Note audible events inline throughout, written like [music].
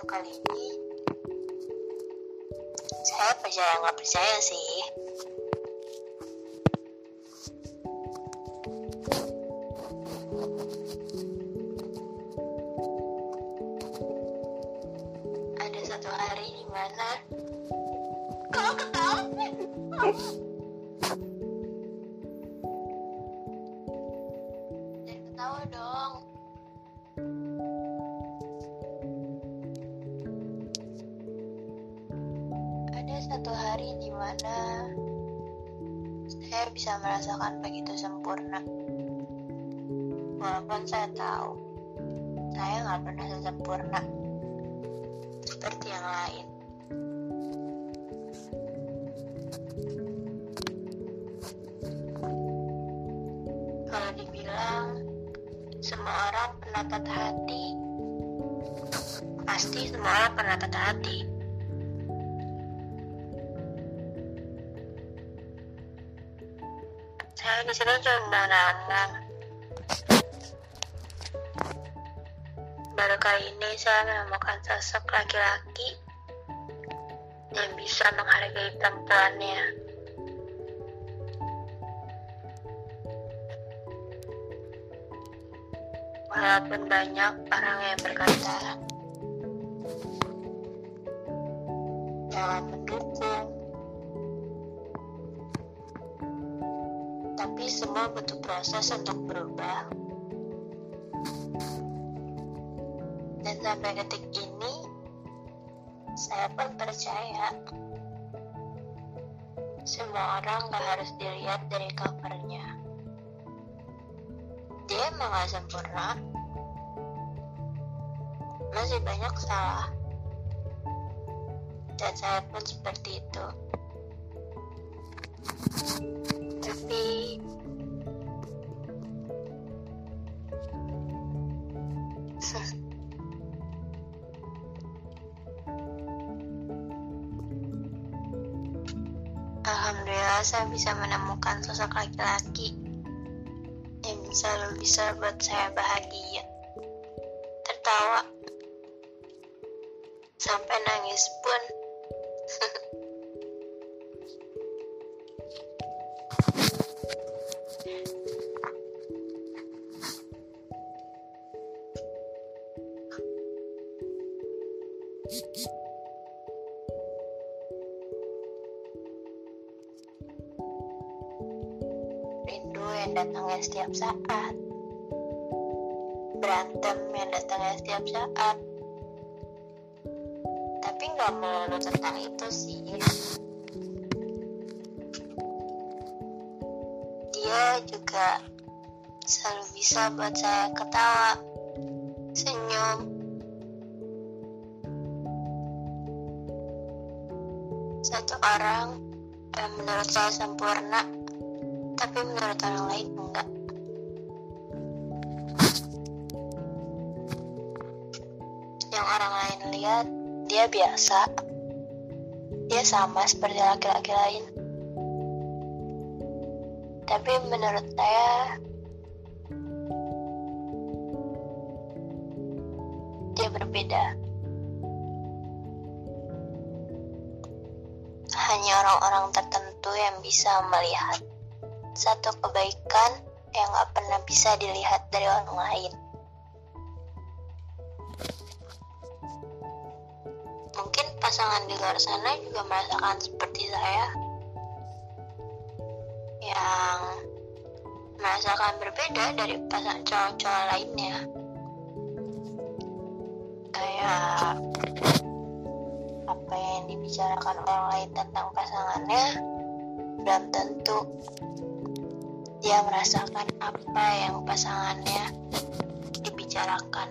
satu kali ini. Saya percaya nggak percaya sih. Ada satu hari di mana kalau ketahuan [laughs] dan ketawa dong. Ada satu hari di mana saya bisa merasakan begitu sempurna. Walaupun saya tahu saya nggak pernah sempurna seperti yang lain. Kalau dibilang semua orang pernah patah hati, pasti semua orang pernah patah hati. Saya di sini ngomong. Baru kali ini saya menemukan sosok laki-laki yang bisa menghargai perempuannya. Walaupun banyak orang yang berkata jangan mendukung, semua butuh proses untuk berubah. Dan sampai detik ini, saya pun percaya semua orang gak harus dilihat dari covernya. Dia emang gak sempurna, masih banyak salah. Dan saya pun seperti itu. Tapi Alhamdulillah saya bisa menemukan sosok laki-laki yang selalu bisa buat saya bahagia, tertawa, sampai nangis pun. [laughs] Rindu yang datangnya setiap saat. Berantem yang datangnya setiap saat. Tapi nggak melulu tentang itu sih. Dia juga selalu bisa buat saya ketawa, senyum. Satu orang yang menurut saya sempurna, tapi menurut orang lain enggak. Yang orang lain lihat, dia biasa. Dia sama seperti laki-laki lain. Tapi menurut saya, dia berbeda. Hanya orang-orang tertentu yang bisa melihat satu kebaikan yang gak pernah bisa dilihat dari orang lain. Mungkin pasangan di luar sana juga merasakan seperti saya, yang merasakan berbeda dari pasangan cowok-cowok lainnya. Kayak apa yang dibicarakan orang lain tentang pasangannya belum tentu dia merasakan apa yang pasangannya dibicarakan.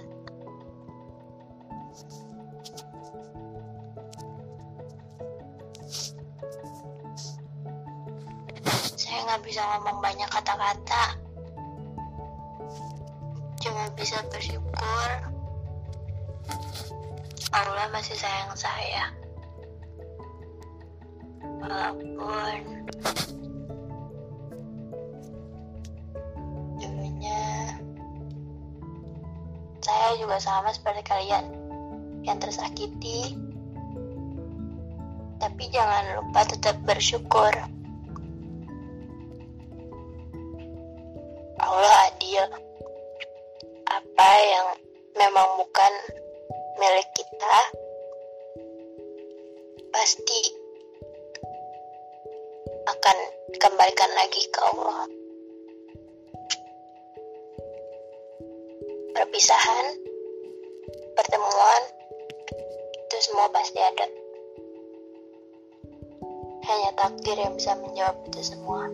Saya nggak bisa ngomong banyak kata-kata, cuma bisa bersyukur Allah masih sayang saya. Walaupun saya juga sama seperti kalian yang tersakiti Tapi jangan lupa tetap bersyukur. Allah adil. Apa yang memang bukan milik kita, pasti akan dikembalikan lagi ke Allah. Perpisahan, pertemuan, itu semua pasti ada. Hanya takdir yang bisa menjawab itu semua.